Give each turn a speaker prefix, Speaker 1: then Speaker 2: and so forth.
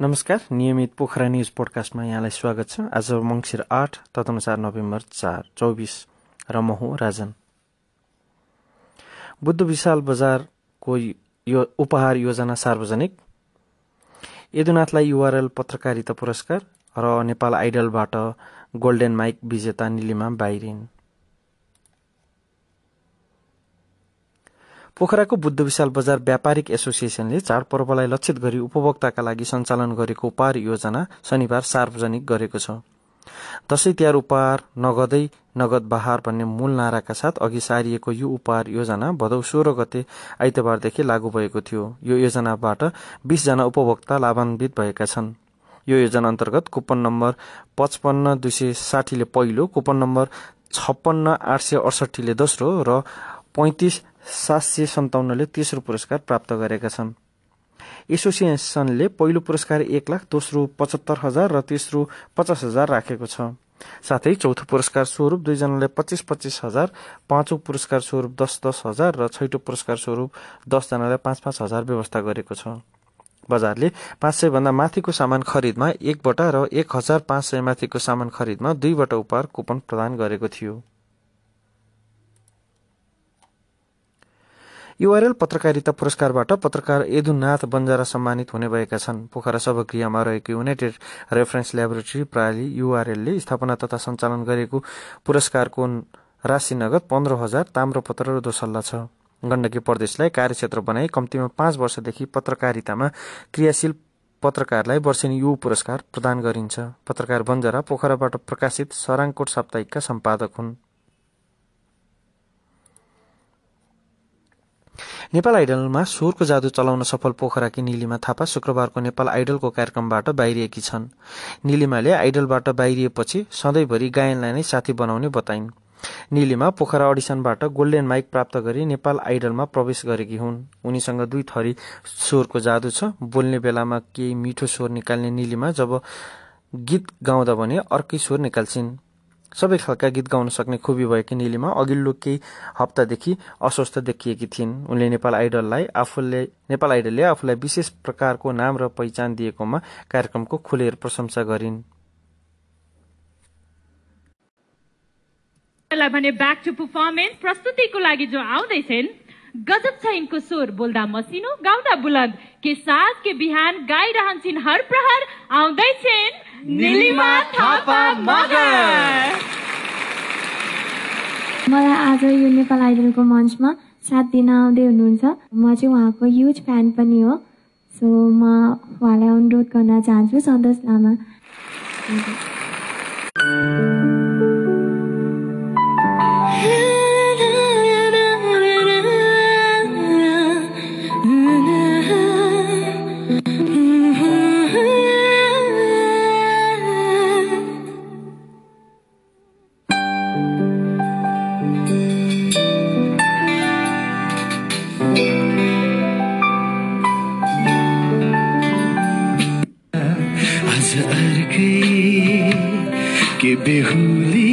Speaker 1: नमस्कार नियमित पोखरा न्युज पोडकास्टमा यहाँलाई स्वागत छ। आज मङ्सिर आठ तदनुसार नोभेम्बर चार चौबिस र म हुँ राजन। बुद्ध विशाल बजारको यो उपहार योजना सार्वजनिक। यदुनाथलाई युआरएल पत्रकारिता पुरस्कार र नेपाल आइडलबाट गोल्डेन माइक विजेता निलिमा बाहिरिन् पोखराको बुद्ध विशाल बजार व्यापारिक एसोसिएसनले चाडपर्वलाई लक्षित गरी उपभोक्ताका लागि सञ्चालन गरेको उपहार योजना शनिबार सार्वजनिक गरेको छ। दशैं तिहार उपहार नगदै नगद बहार भन्ने मूल नाराका साथ अघि सारिएको यो उपहार योजना भदौ सोह्र गते आइतबारदेखि लागू भएको थियो। यो योजनाबाट बीसजना उपभोक्ता लाभान्वित भएका छन्। यो योजना अन्तर्गत कुपन नम्बर पचपन्न दुई सय साठीले पहिलो कुपन नम्बर छप्पन्न आठ सय अडसठीले दोस्रो र पैंतिस सात सय सन्ताउन्नले तेस्रो पुरस्कार प्राप्त गरेका छन्। एसोसिएसनले पहिलो पुरस्कार एक लाख दोस्रो पचहत्तर हजार र तेस्रो पचास हजार राखेको छ। साथै चौथो पुरस्कार स्वरूप दुईजनाले पच्चिस पच्चिस हजार पाँचौं पुरस्कार स्वरूप दस दस हजार र छैटौं पुरस्कार स्वरूप दसजनालाई पाँच पाँच हजार व्यवस्था गरेको छ। बजारले पाँच सय भन्दा माथिको सामान खरिदमा एकवटा र एक हजार पाँच सय माथिको सामान खरिदमा दुईवटा उपहार कुपन प्रदान गरेको थियो। युआरएल पत्रकारिता पुरस्कारबाट पत्रकार यदुनाथ बन्जारा सम्मानित हुने भएका छन्। पोखरा सभागृहमा रहेको युनाइटेड रेफरेन्स ल्याबोरेटरी प्रणाली युआरएलले स्थापना तथा सञ्चालन गरेको पुरस्कारको राशि नगद पन्ध्र हजार ताम्रपत्र र दोसल्ला छ। गण्डकी प्रदेशलाई कार्यक्षेत्र बनाई कम्तीमा पाँच वर्षदेखि पत्रकारितामा क्रियाशील पत्रकारलाई वर्षेनी यु पुरस्कार प्रदान गरिन्छ। पत्रकार बन्जारा पोखराबाट प्रकाशित सराङकोट साप्ताहिकका सम्पादक हुन्। नेपाल आइडलमा स्वरको जादु चलाउन सफल पोखराकी निलिमा थापा शुक्रबारको नेपाल आइडलको कार्यक्रमबाट बाहिरिएकी छन्। निलिमाले आइडलबाट बाहिरिएपछि सधैँभरि गायनलाई नै साथी बनाउने बताइन्। निलिमा पोखरा अडिसनबाट गोल्डेन माइक प्राप्त गरी नेपाल आइडलमा प्रवेश गरेकी हुन्। उनीसँग दुई थरी स्वरको जादु छ। बोल्ने बेलामा केही मिठो स्वर निकाल्ने निलिमा जब गीत गाउँदा भने अर्कै स्वर निकाल्छिन्। सबै खालका गीत गाउन सक्ने खुबी भएकी निलिमा अघिल्लो केही हप्तादेखि अस्वस्थ देखिएकी थिइन्। उनले नेपाल आइडललाई आफूले नेपाल आइडलले आफूलाई विशेष प्रकारको नाम र पहिचान दिएकोमा कार्यक्रमको खुलेर प्रशंसा गरिन्।
Speaker 2: भने ब्याक टु पर्फर्मेन्स प्रस्तुतिको लागि जो आउँदैछन् गजब छ यिनको स्वर बोल्दा मसिनो गाउँदा बुलन्द के साथ के बिहान गाइरहन्छन् हर प्रहर आउँदैछन् निलिमा थापा
Speaker 3: मलाई आज यो नेपाल आइडलको मञ्चमा साथ दिन आउँदै हुनुहुन्छ। म चाहिँ उहाँको युज फ्यान पनि हो। सो म उहाँलाई अनुरोध गर्न चाहन्छु। सन्तोष लामा।
Speaker 4: के बेहुली